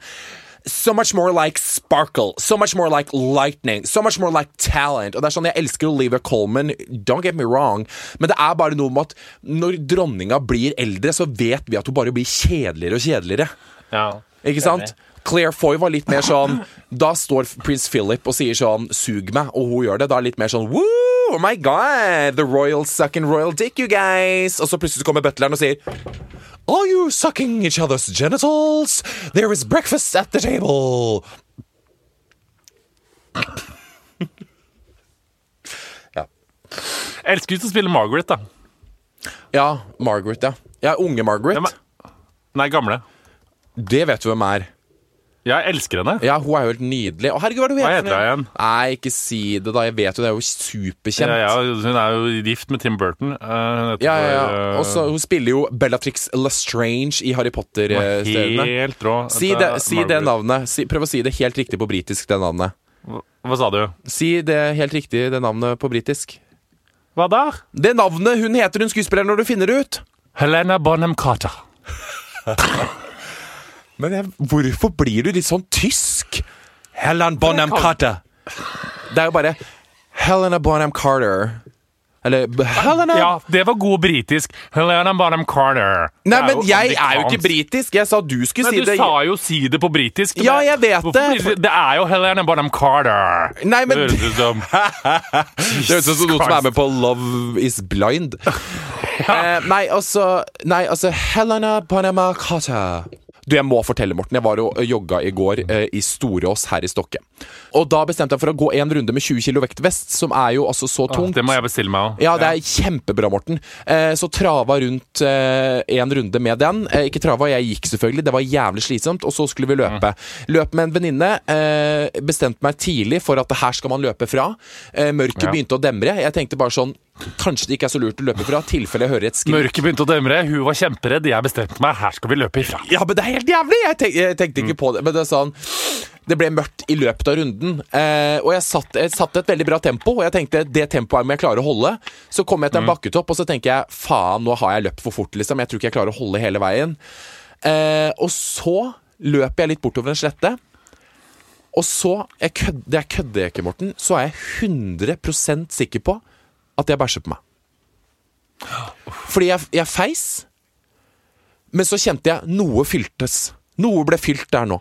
So much more like sparkle. So much more like lightning. So much more like talent. Og det er sånn, Jeg elsker Olivia Colman, don't get me wrong, men det er bare noe med at når dronninga blir eldre, så vet vi at hun bare blir kjedeligere og kjedeligere. Ja. Ikke sant? Claire Foy var litt mer sånn Da står prins Philip og sier sånn 'sug meg', og hun gjør det. Da er det litt mer sånn Woo! Oh my god! The royal sucking royal dick, you guys! Og så plutselig kommer butleren og sier Are you sucking each other's genitals? There is breakfast at the table! ja. Jeg elsker ut å spille Margaret, da. ja, Margaret, ja. Ja, unge Margaret. Nei, gamle. Det vet du hvem er. Jeg elsker henne. Ja, hun er jo helt nydelig. Å, herregud, hva er det hun Hva heter? hun igjen? Nei, ikke si det, da. Jeg vet jo det er jo superkjent. Ja, ja, hun er jo gift med Tim Burton. Uh, Ja, ja, ja. Og så hun spiller jo Bellatrix Lestrange i Harry Potter-stedene. Helt rå. Si det, si det navnet. Si, prøv å si det helt riktig på britisk, det navnet. Hva- Hva sa du? Si det helt riktig, det navnet på britisk. Hva da? Det navnet hun heter, hun skuespilleren, når du finner det ut. Helena Bonham Carter. Men jeg, hvorfor blir du litt sånn tysk? Helen Bonham Carter. Det er jo bare Helena Bonham Carter. Eller Helena Ja, det var god britisk. Helena Bonham Carter. Nei, men er jeg er jo ikke britisk. Jeg sa du skulle Men si du det. sa jo 'si det på britisk'. Ja, jeg vet hvorfor det. Det er jo Helena Bonham Carter. Nei, men- Det høres ut som Det høres ut som noen som er med på Love is Blind. Eh, nei, altså Nei, altså Helena Bonham Carter. Du, jeg må fortelle, Morten. Jeg var og jogga i går eh, i Storås her i Stokke. Og da bestemte jeg for å gå en runde med 20 kg vektvest, som er jo altså så tungt. Det må jeg bestille meg òg. Ja, det er kjempebra, Morten. Eh, så trava rundt eh, en runde med den. Eh, ikke trava, jeg gikk selvfølgelig. Det var jævlig slitsomt. Og så skulle vi løpe. Løp med en venninne. Eh, bestemte meg tidlig for at her skal man løpe fra. Eh, mørket Ja. begynte å demre. Jeg tenkte bare sånn Kanskje det ikke er så lurt å løpe fra, tilfelle jeg hører et skrik. Mørket begynte å demre, hun var kjemperedd. Jeg bestemte meg, her skal vi løpe ifra. Ja, men det er helt jævlig! Jeg, tenk, jeg tenkte ikke på det. Men det er sånn Det ble mørkt i løpet av runden, eh, og jeg satte satt et veldig bra tempo. Og jeg tenkte det tempoet må jeg klare å holde. Så kom jeg til en bakketopp, og så tenker jeg faen, nå har jeg løpt for fort, liksom. Jeg tror ikke jeg klarer å holde hele veien. Eh, og så løper jeg litt bortover en slette. Og så jeg kødde, Det er kødder jeg ikke, Morten. Så er jeg 100% sikker på at jeg bæsjer på meg. Fordi jeg, jeg feis, men så kjente jeg noe fyltes. Noe ble fylt der nå.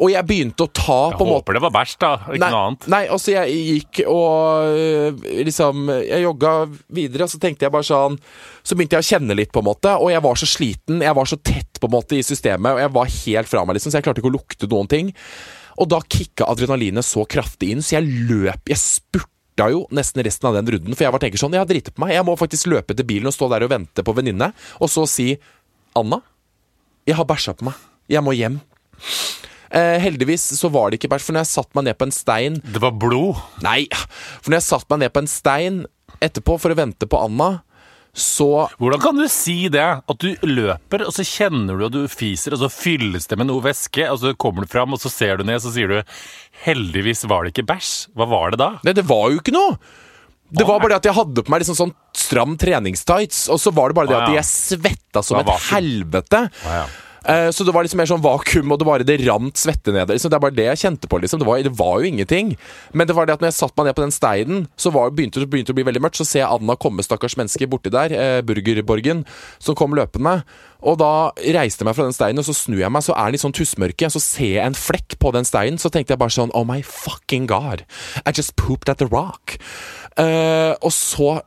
Og jeg begynte å ta Jeg på en måte håper det var bæsj, da. Ikke Nei, noe annet. nei, altså jeg gikk og øh, liksom Jeg jogga videre, og så tenkte jeg bare sånn Så begynte jeg å kjenne litt, på en måte, og jeg var så sliten. Jeg var så tett på en måte i systemet, og jeg var helt fra meg, liksom, så jeg klarte ikke å lukte noen ting. Og da kicka adrenalinet så kraftig inn, så jeg løp Jeg spurta jo nesten resten av den runden, for jeg var tenker sånn Jeg har driti på meg. Jeg må faktisk løpe til bilen og stå der og vente på venninne, og så si Anna, jeg har bæsja på meg. Jeg må hjem. Eh, heldigvis så var det ikke bæsj, for når jeg satte meg ned på en stein Det var blod. Nei, for når jeg satte meg ned på en stein etterpå for å vente på Anna, så Hvordan kan du si det? At du løper, og så kjenner du at du fiser, og så fylles det med noe væske, og så kommer du fram, og så ser du ned, og så sier du 'heldigvis var det ikke bæsj'. Hva var det da? Nei, det var jo ikke noe! Det var bare det at jeg hadde på meg liksom sånn stram treningstights, og så var det bare det at jeg svetta som et helvete. Å, ja. Eh, Så det var liksom mer sånn vakuum, og det bare det rant svette ned. Liksom. Det er bare det jeg kjente på. liksom Det var, det var jo ingenting. Men det var det at når jeg satte meg ned på den steinen, så var, begynte det å bli veldig mørkt. Så ser jeg Anna komme, stakkars menneske, borti der, eh, Burgerborgen, som kom løpende. Og da reiste jeg meg fra den steinen, og så snur jeg meg, så er den litt sånn tussmørke. Så ser jeg en flekk på den steinen, så tenkte jeg bare sånn Oh my fucking god. I just pooped at the rock. Eh, og så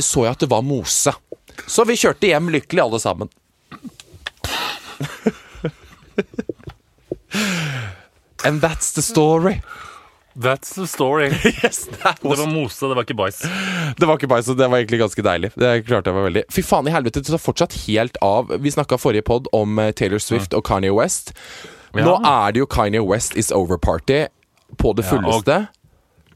så jeg at det var mose. Så vi kjørte hjem lykkelig, alle sammen. And that's the story. That's the story. Yes, that Det var mose, det var ikke bæsj. Det var ikke bæsj, og det var egentlig ganske deilig. Det klarte jeg meg veldig Fy faen i helvete, du tar fortsatt helt av. Vi snakka forrige pod om eh, Taylor Swift og Kanye West. Nå er det jo Kanye West is over-party på det Ja, og- fulleste.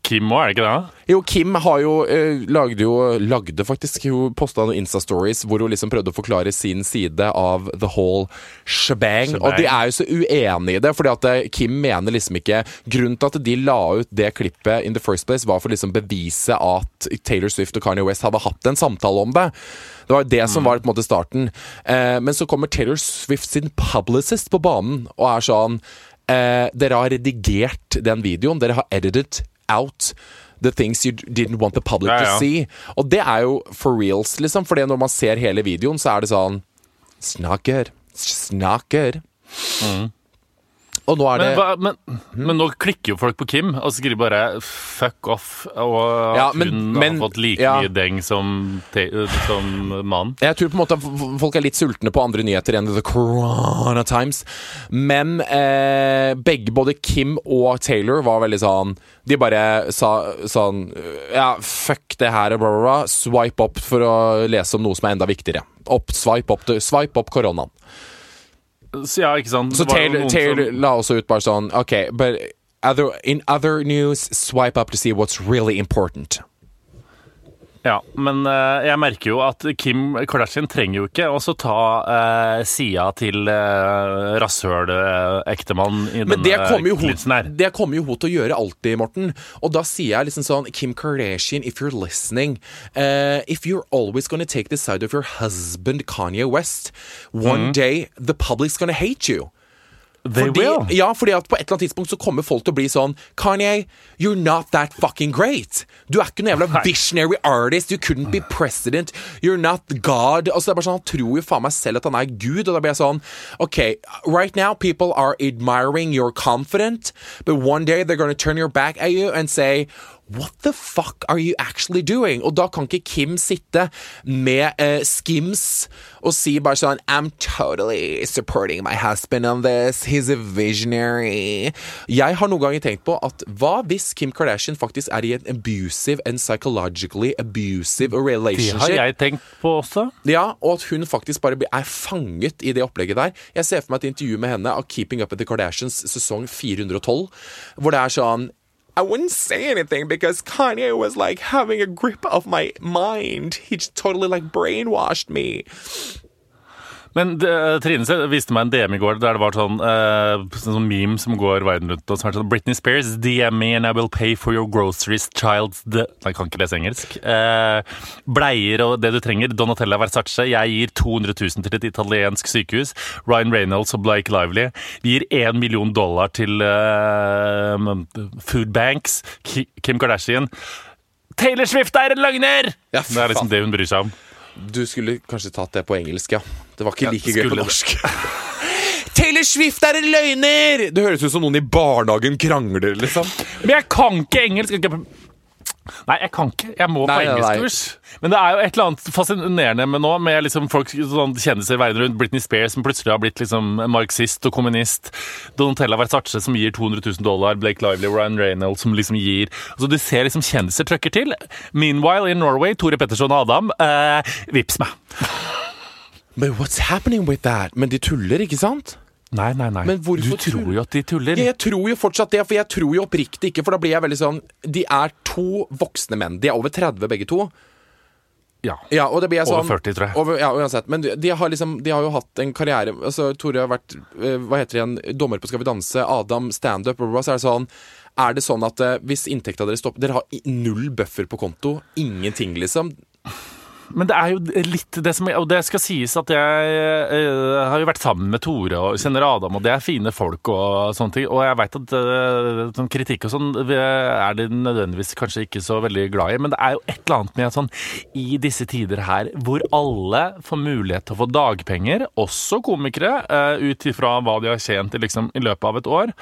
Kim òg, er det ikke det? Jo, Kim har jo eh, lagde jo Lagde faktisk Hun posta noen Insta-stories hvor hun liksom prøvde å forklare sin side av the whole shebang. Shebang. Og de er jo så uenige i det, fordi at eh, Kim mener liksom ikke Grunnen til at de la ut det klippet in the first place, var for liksom bevise at Taylor Swift og Kanye West hadde hatt en samtale om det. Det var det som var på en måte starten. Eh, men så kommer Taylor Swift sin publicist på banen og er sånn eh, Dere har redigert den videoen. Dere har edited out the things you didn't want the public Ja, to see. Og det er jo for reals, liksom. For når man ser hele videoen, så er det sånn Snakker, snakker. good. It's just not good. Og nå er det Men, men, men nå klikker jo folk på Kim og skriver bare 'fuck off', og Ja, men- hun men- har fått like ja. mye deng som, te, som mannen. Jeg tror på en måte at folk er litt sultne på andre nyheter enn The Corona Times. Men eh, begge, både Kim og Taylor, var veldig sånn De bare sa sånn Ja, fuck det her, bla, bla, bla. Swipe opp for å lese om noe som er enda viktigere. Opp, swipe opp, swipe opp koronaen. Så ja, ikke sant? Så Taylor, Taylor som- la også ut bare sånn OK, but other, in other news, swipe up to see what's really important. Ja, men uh, jeg merker jo at Kim Kardashian trenger jo ikke også ta uh, sida til uh, rasshøl-ektemann i Men denne klinsen her. Det kommer jo hun til å gjøre alltid, Morten. Og da sier jeg liksom sånn Kim Kardashian, if you're listening uh, If you're always gonna take the side of your husband Kanye West One day the public's gonna hate you. They Fordi, will. ja, fordi at på et eller annet tidspunkt så kommer folk til å bli sånn Kanye, you're not that fucking great. Du er ikke noen jævla visionary artist. You couldn't be president. You're not God. Altså det er bare sånn, Han tror jo faen meg selv at han er Gud. Og da blir jeg sånn OK, right now people are admiring your confident, but one day they're gonna turn your back at you and say What the fuck are you actually doing? Og da kan ikke Kim sitte med eh, skims og si bare sånn I'm totally supporting my husband on this. He's a visionary. Jeg har noen ganger tenkt på at hva hvis Kim Kardashian faktisk er i en abusive and psychologically abusive relationship? Det har jeg tenkt på også. Ja, og at hun faktisk bare er fanget i det opplegget der. Jeg ser for meg et intervju med henne av Keeping Up with the Kardashians sesong 412, hvor det er sånn I wouldn't say anything because Kanye was like having a grip of my mind. He just totally like brainwashed me. Men uh, Trine viste meg en DM i går der det var sånn, uh, sånn meme som går verden rundt. Og så er sånn Britney Spears, DM me and I will pay for your groceries, child's Nei, Jeg kan ikke lese engelsk. Uh, bleier og det du trenger. Donatella Versace. Jeg gir 200 000 til et italiensk sykehus. Ryan Reynolds og Blake Lively. Vi gir 1 million dollar til uh, food banks. Kim Kardashian. Taylor Swift er en løgner! Ja, det er liksom det hun bryr seg om. Du skulle kanskje tatt det på engelsk, ja. Det var ikke like gøy på norsk. Taylor Swift er en løgner! Det høres ut som noen i barnehagen krangler, liksom. Men jeg kan ikke engelsk. Nei, jeg kan ikke. Jeg må på Nei, nei. engelskkurs. Men det er jo et eller annet fascinerende med nå, med liksom folk sånn kjendiser verden rundt. Britney Spears som plutselig har blitt liksom marxist og kommunist. Donatella Versace som gir 200 000 dollar. Blake Lively og Ryan Reynolds som liksom gir Altså Du ser liksom kjendiser trøkker til. Meanwhile in Norway, Tore Petterson og Adam, eh, vips meg. But what's happening with that? Men de tuller, ikke sant? Nei, nei, nei. Men du tror jo at de tuller. Jeg tror jo fortsatt det, for jeg tror jo oppriktig ikke, for da blir jeg veldig sånn De er to voksne menn. De er over 30 begge to. Ja. Ja, og det blir jeg Over sånn 40, tror jeg. Over, ja, uansett. Men de, de, har liksom, de har jo hatt en karriere altså, Tore har vært eh, hva heter det igjen, dommer på Skal vi danse, Adam standup, så er det sånn Er det sånn at eh, hvis inntekta deres stopper Dere har null buffer på konto? Ingenting, liksom? Men det er jo litt det som Og det skal sies at jeg uh, har jo vært sammen med Tore og kjenner Adam, og det er fine folk og sånne ting. Og jeg veit at uh, kritikk og sånn er de nødvendigvis kanskje ikke så veldig glad i, men det er jo et eller annet med at sånn i disse tider her hvor alle får mulighet til å få dagpenger, også komikere, uh, ut ifra hva de har tjent liksom, i løpet av et år,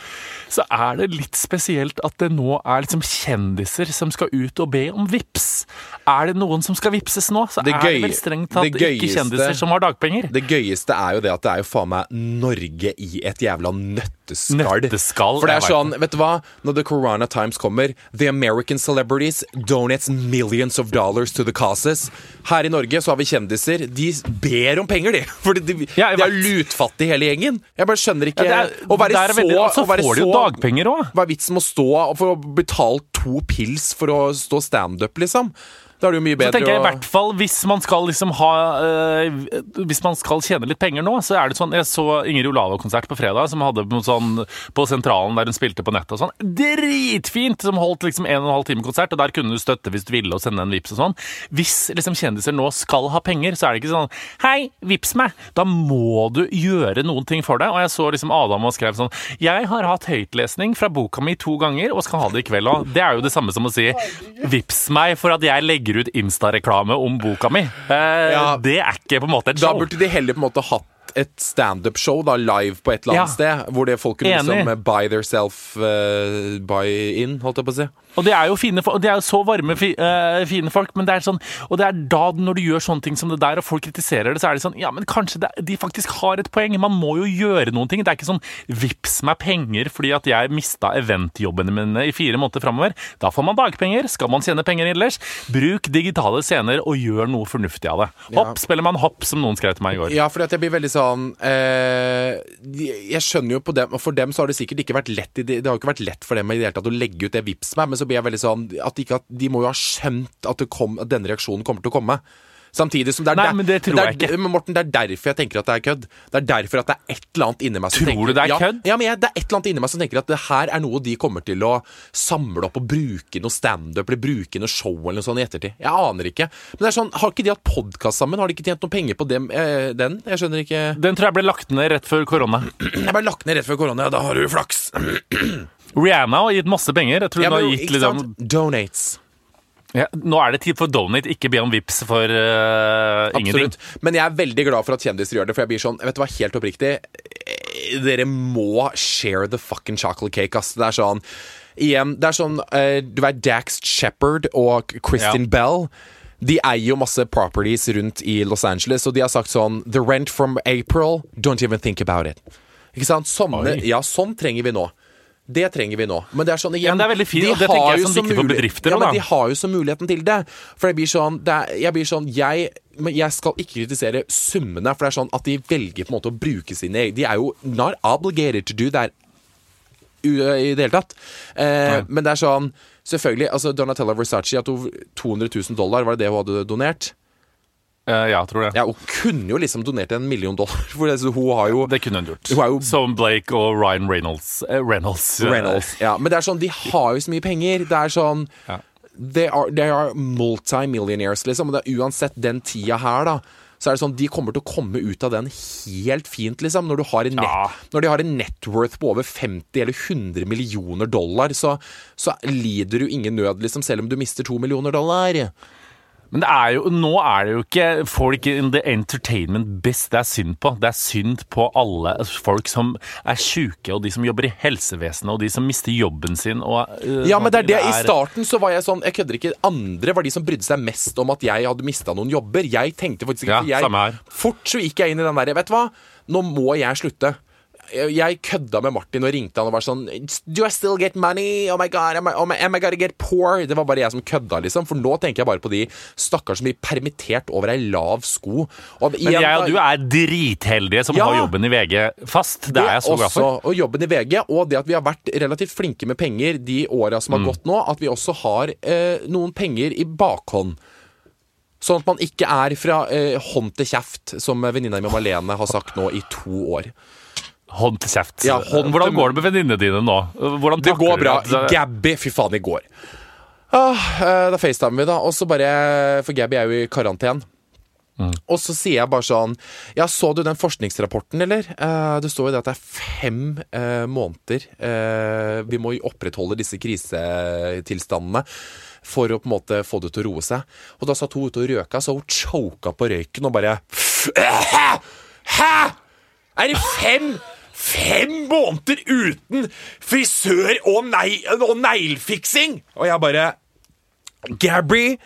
så er det litt spesielt at det nå er liksom kjendiser som skal ut og be om vips. Er det noen som skal vipses nå, så Det er gøy- det vel strengt tatt gøyeste, ikke kjendiser som har dagpenger. Det gøyeste er jo det at det er jo faen meg Norge i et jævla nøtteskall. Nøtteskall, For det er sånn, vet du hva? Når The Corona Times kommer The American celebrities donates millions of dollars to the causes. Her i Norge så har vi kjendiser. De ber om penger, de. For de, de, Ja, de er lutfattige hele gjengen. Jeg bare skjønner ikke Ja, er- Å være så veldig- altså, så å være får de jo så- dagpenger også. Hva er vitsen med å stå og få betale to pils for å stå standup, liksom? Da er det jo mye Så tenker jeg i hvert fall Hvis man skal liksom ha øh, Hvis man skal tjene litt penger nå, så er det sånn Jeg så Ingrid Olava-konsert på fredag, som hadde noe sånn på Sentralen der hun spilte på nettet og sånn. Dritfint! Som holdt liksom en og en halv time konsert, og der kunne du støtte hvis du ville og sende en vips og sånn. Hvis liksom kjendiser nå skal ha penger, så er det ikke sånn Hei, vips meg! Da må du gjøre noen ting for deg. Og jeg så liksom Adam og skrev sånn Jeg har hatt høytlesning fra boka mi to ganger og skal ha det i kveld òg. Det er jo det samme som å si vips meg for at jeg legger ut Insta-reklame om boka mi. Eh, Ja. Det er ikke på en måte et show. Da burde de heller på en måte hatt et standup-show da, live på et eller annet Ja. sted. Hvor det folk kunne liksom eh, buy their self eh, buy in, holdt jeg på å si. Og det er jo fine, de er jo så varme, eh, fine folk, men det er sånn Og det er da, når du gjør sånne ting som det der, og folk kritiserer det, så er det sånn Ja, men kanskje det, de faktisk har et poeng. Man må jo gjøre noen ting. Det er ikke sånn vips meg penger fordi at jeg mista eventjobbene mine i fire måneder framover. Da får man dagpenger. Skal man tjene penger ellers, bruk digitale scener og gjør noe fornuftig av det. Hopp, spiller man hopp, som noen skrev til meg i går. Ja, at jeg blir veldig sånn eh, Jeg skjønner jo på dem Og for dem så har det sikkert ikke vært lett det, det har ikke vært lett for dem i det hele tatt å legge ut det vips meg, men så blir jeg veldig sånn at de, ikke, at de må jo ha skjønt at, det kom, at denne reaksjonen kommer til å komme. Samtidig som det er Nei, der- men det tror er, jeg ikke. Men Morten, det er derfor jeg tenker at det er kødd. Det er derfor at det er et eller annet inni meg som Tror tenker du det er kødd? Ja, men jeg, det er et eller annet inni meg som tenker at det her er noe de kommer til å samle opp og bruke i noe standup eller bruke noe show eller noe sånt i ettertid. Jeg aner ikke. Men det er sånn, har ikke de hatt podkast sammen? Har de ikke tjent noe penger på dem, eh, den? Jeg skjønner ikke. Den tror jeg ble lagt ned rett før korona. Jeg ble lagt ned rett før korona, ja, da har du flaks. Rihanna har gitt masse penger. Jeg tror hun har men, gitt ikke liksom sant? Donates. ja, Nå er det tid for donate, ikke be om vips for uh, ingenting. Men jeg er veldig glad for at kjendiser gjør det, for jeg blir sånn Vet du hva, helt oppriktig dere må share the fucking chocolate cake, ass. Det er sånn Igjen, det er sånn uh, Du vet Dax Shepherd og Kristin Ja. Bell. De eier jo masse properties rundt i Los Angeles, og de har sagt sånn The rent from April, don't even think about it. Ikke sant? Sånne, ja, sånn trenger vi nå. Det trenger vi nå. Men det er sånn igjen Ja, men det er veldig fint, de og det tenker har jeg jo som så viktig for bedrifter Ja, men da. de har jo så muligheten til det. For det blir sånn, det er, jeg blir sånn jeg, jeg skal ikke kritisere summene, for det er sånn at de velger på en måte å bruke sine egne De er jo not obligated to do that i det hele tatt. Eh, men det er sånn Selvfølgelig, altså Donatella Versace at hun 200 000 dollar, var det det hun hadde donert? Eh, ja, tror det. Ja, Hun kunne jo liksom donert en million dollar, for det, så hun har jo Det kunne hun gjort. Hun jo- Som Blake og Ryan Reynolds. Eh, Reynolds. Reynolds. Ja, men det er sånn, de har jo så mye penger. Det er sånn Ja. They are, they are multimillionaires, liksom. Og uansett den tida her, da. Så er det sånn, De kommer til å komme ut av den helt fint, liksom. Når, du har en net, Ja. når de har en net worth på over 50 eller 100 millioner dollar, så, så lider du ingen nød, liksom, selv om du mister to millioner dollar. Men det er jo, nå er det jo ikke folk in the entertainment best det er synd på. Det er synd på alle folk som er sjuke, og de som jobber i helsevesenet, og de som mister jobben sin. Og, uh, Ja, men det er det. I starten så var jeg sånn Jeg kødder ikke. Andre var de som brydde seg mest om at jeg hadde mista noen jobber. Jeg tenkte faktisk ikke Ja, jeg. Fort så gikk jeg inn i den derre Vet du hva, nå må jeg slutte. Jeg, kødda med Martin og ringte han og var sånn Do I still get money? Oh my god, am I, am I, am I gonna get poor? Det var bare jeg som kødda, liksom. For nå tenker jeg bare på de stakkars som blir permittert over ei lav sko. Og Men jeg og du er dritheldige som Ja. har jobben i VG fast. Det er jeg så glad for. Og jobben i VG, og det at vi har vært relativt flinke med penger de åra som har Mm. gått nå, at vi også har eh, noen penger i bakhånd. Sånn at man ikke er fra eh, hånd til kjeft, som venninna mi Malene har sagt nå i to år. Hånd til kjeft. Ja, hånd Hvordan går det med venninnene dine nå? Hvordan Det går du bra. at- Gabby, fy faen, i går. Ah, eh, da facetimer vi, da. Og så bare For Gabby er jo i karantene. Og så sier jeg bare sånn Ja, så du den forskningsrapporten, eller? Eh, det står jo det at det er fem eh, måneder eh, vi må opprettholde disse krisetilstandene for å på en måte få det til å roe seg. Og da satt hun ute og røka, så hun choka på røyken og bare Hæ?! Hæ?! Er det fem Fem måneder uten frisør og, nei, og neglefiksing?! Og jeg bare Gabby,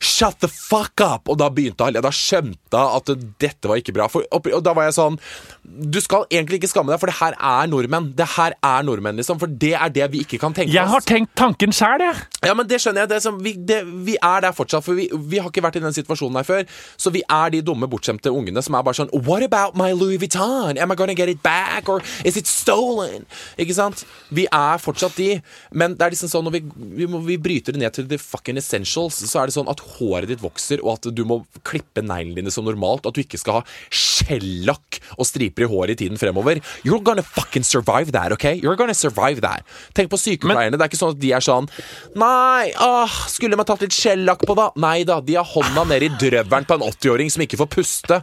shut the fuck up! Og da begynte alle da skjønte hun at dette var ikke bra. For, og da var jeg sånn Du skal egentlig ikke skamme deg, for det her er nordmenn. Det her er nordmenn, liksom. For det er det vi ikke kan tenke Jeg har tenkt tanken sjæl, jeg. Ja, men det skjønner jeg. Det er som, vi, det, vi er der fortsatt, for vi, vi har ikke vært i den situasjonen her før. Så vi er de dumme, bortskjemte ungene som er bare sånn What about my Louis Vuitton? Am I gonna get it back? Or is it stolen? Ikke sant? Vi er fortsatt de. Men det er liksom sånn når vi, vi, vi bryter det ned til the fucking essentials, så er det sånn at håret ditt vokser, og at du må klippe neglene dine som normalt, at du ikke skal ha skjellakk og striper i håret i tiden fremover. You're gonna fucking survive that, OK? You're gonna survive that. Tenk på sykepleierne. det er ikke sånn at de er sånn Nei, åh, skulle man tatt litt skjellakk på, da? Nei da, de har hånda ned i drøvelen på en 80-åring som ikke får puste.